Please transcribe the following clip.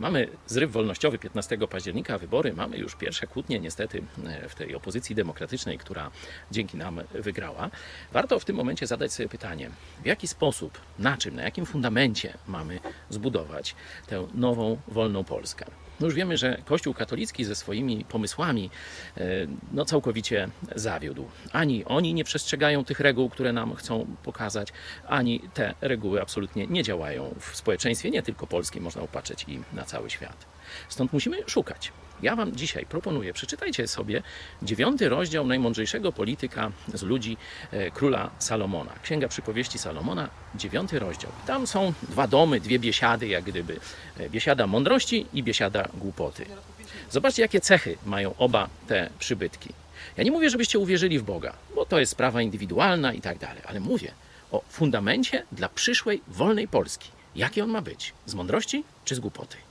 Mamy zryw wolnościowy 15 października, wybory, mamy już pierwsze kłótnie niestety e, w tej opozycji demokratycznej, która dzięki nam wygrała. Warto w tym momencie zadać sobie pytanie, w jaki sposób, na czym, na jakim fundamencie mamy zbudować tę nową, wolną Polskę. No już wiemy, że Kościół katolicki ze swoimi pomysłami e, no, całkowicie zawiódł. Ani oni nie przestrzegają tych reguł, które nam chcą pokazać, ani te reguły absolutnie nie działają w społeczeństwie, nie tylko polskim, można upatrzeć i na cały świat. Stąd musimy szukać. Ja Wam dzisiaj proponuję, przeczytajcie sobie dziewiąty rozdział najmądrzejszego polityka z ludzi e, króla Salomona. Księga Przypowieści Salomona, dziewiąty rozdział. Tam są dwa domy, dwie biesiady, jak gdyby. E, Biesiada mądrości i biesiada głupoty. Zobaczcie, jakie cechy mają oba te przybytki. Ja nie mówię, żebyście uwierzyli w Boga, bo to jest sprawa indywidualna i tak dalej, ale mówię o fundamencie dla przyszłej wolnej Polski. Jaki on ma być? Z mądrości czy z głupoty?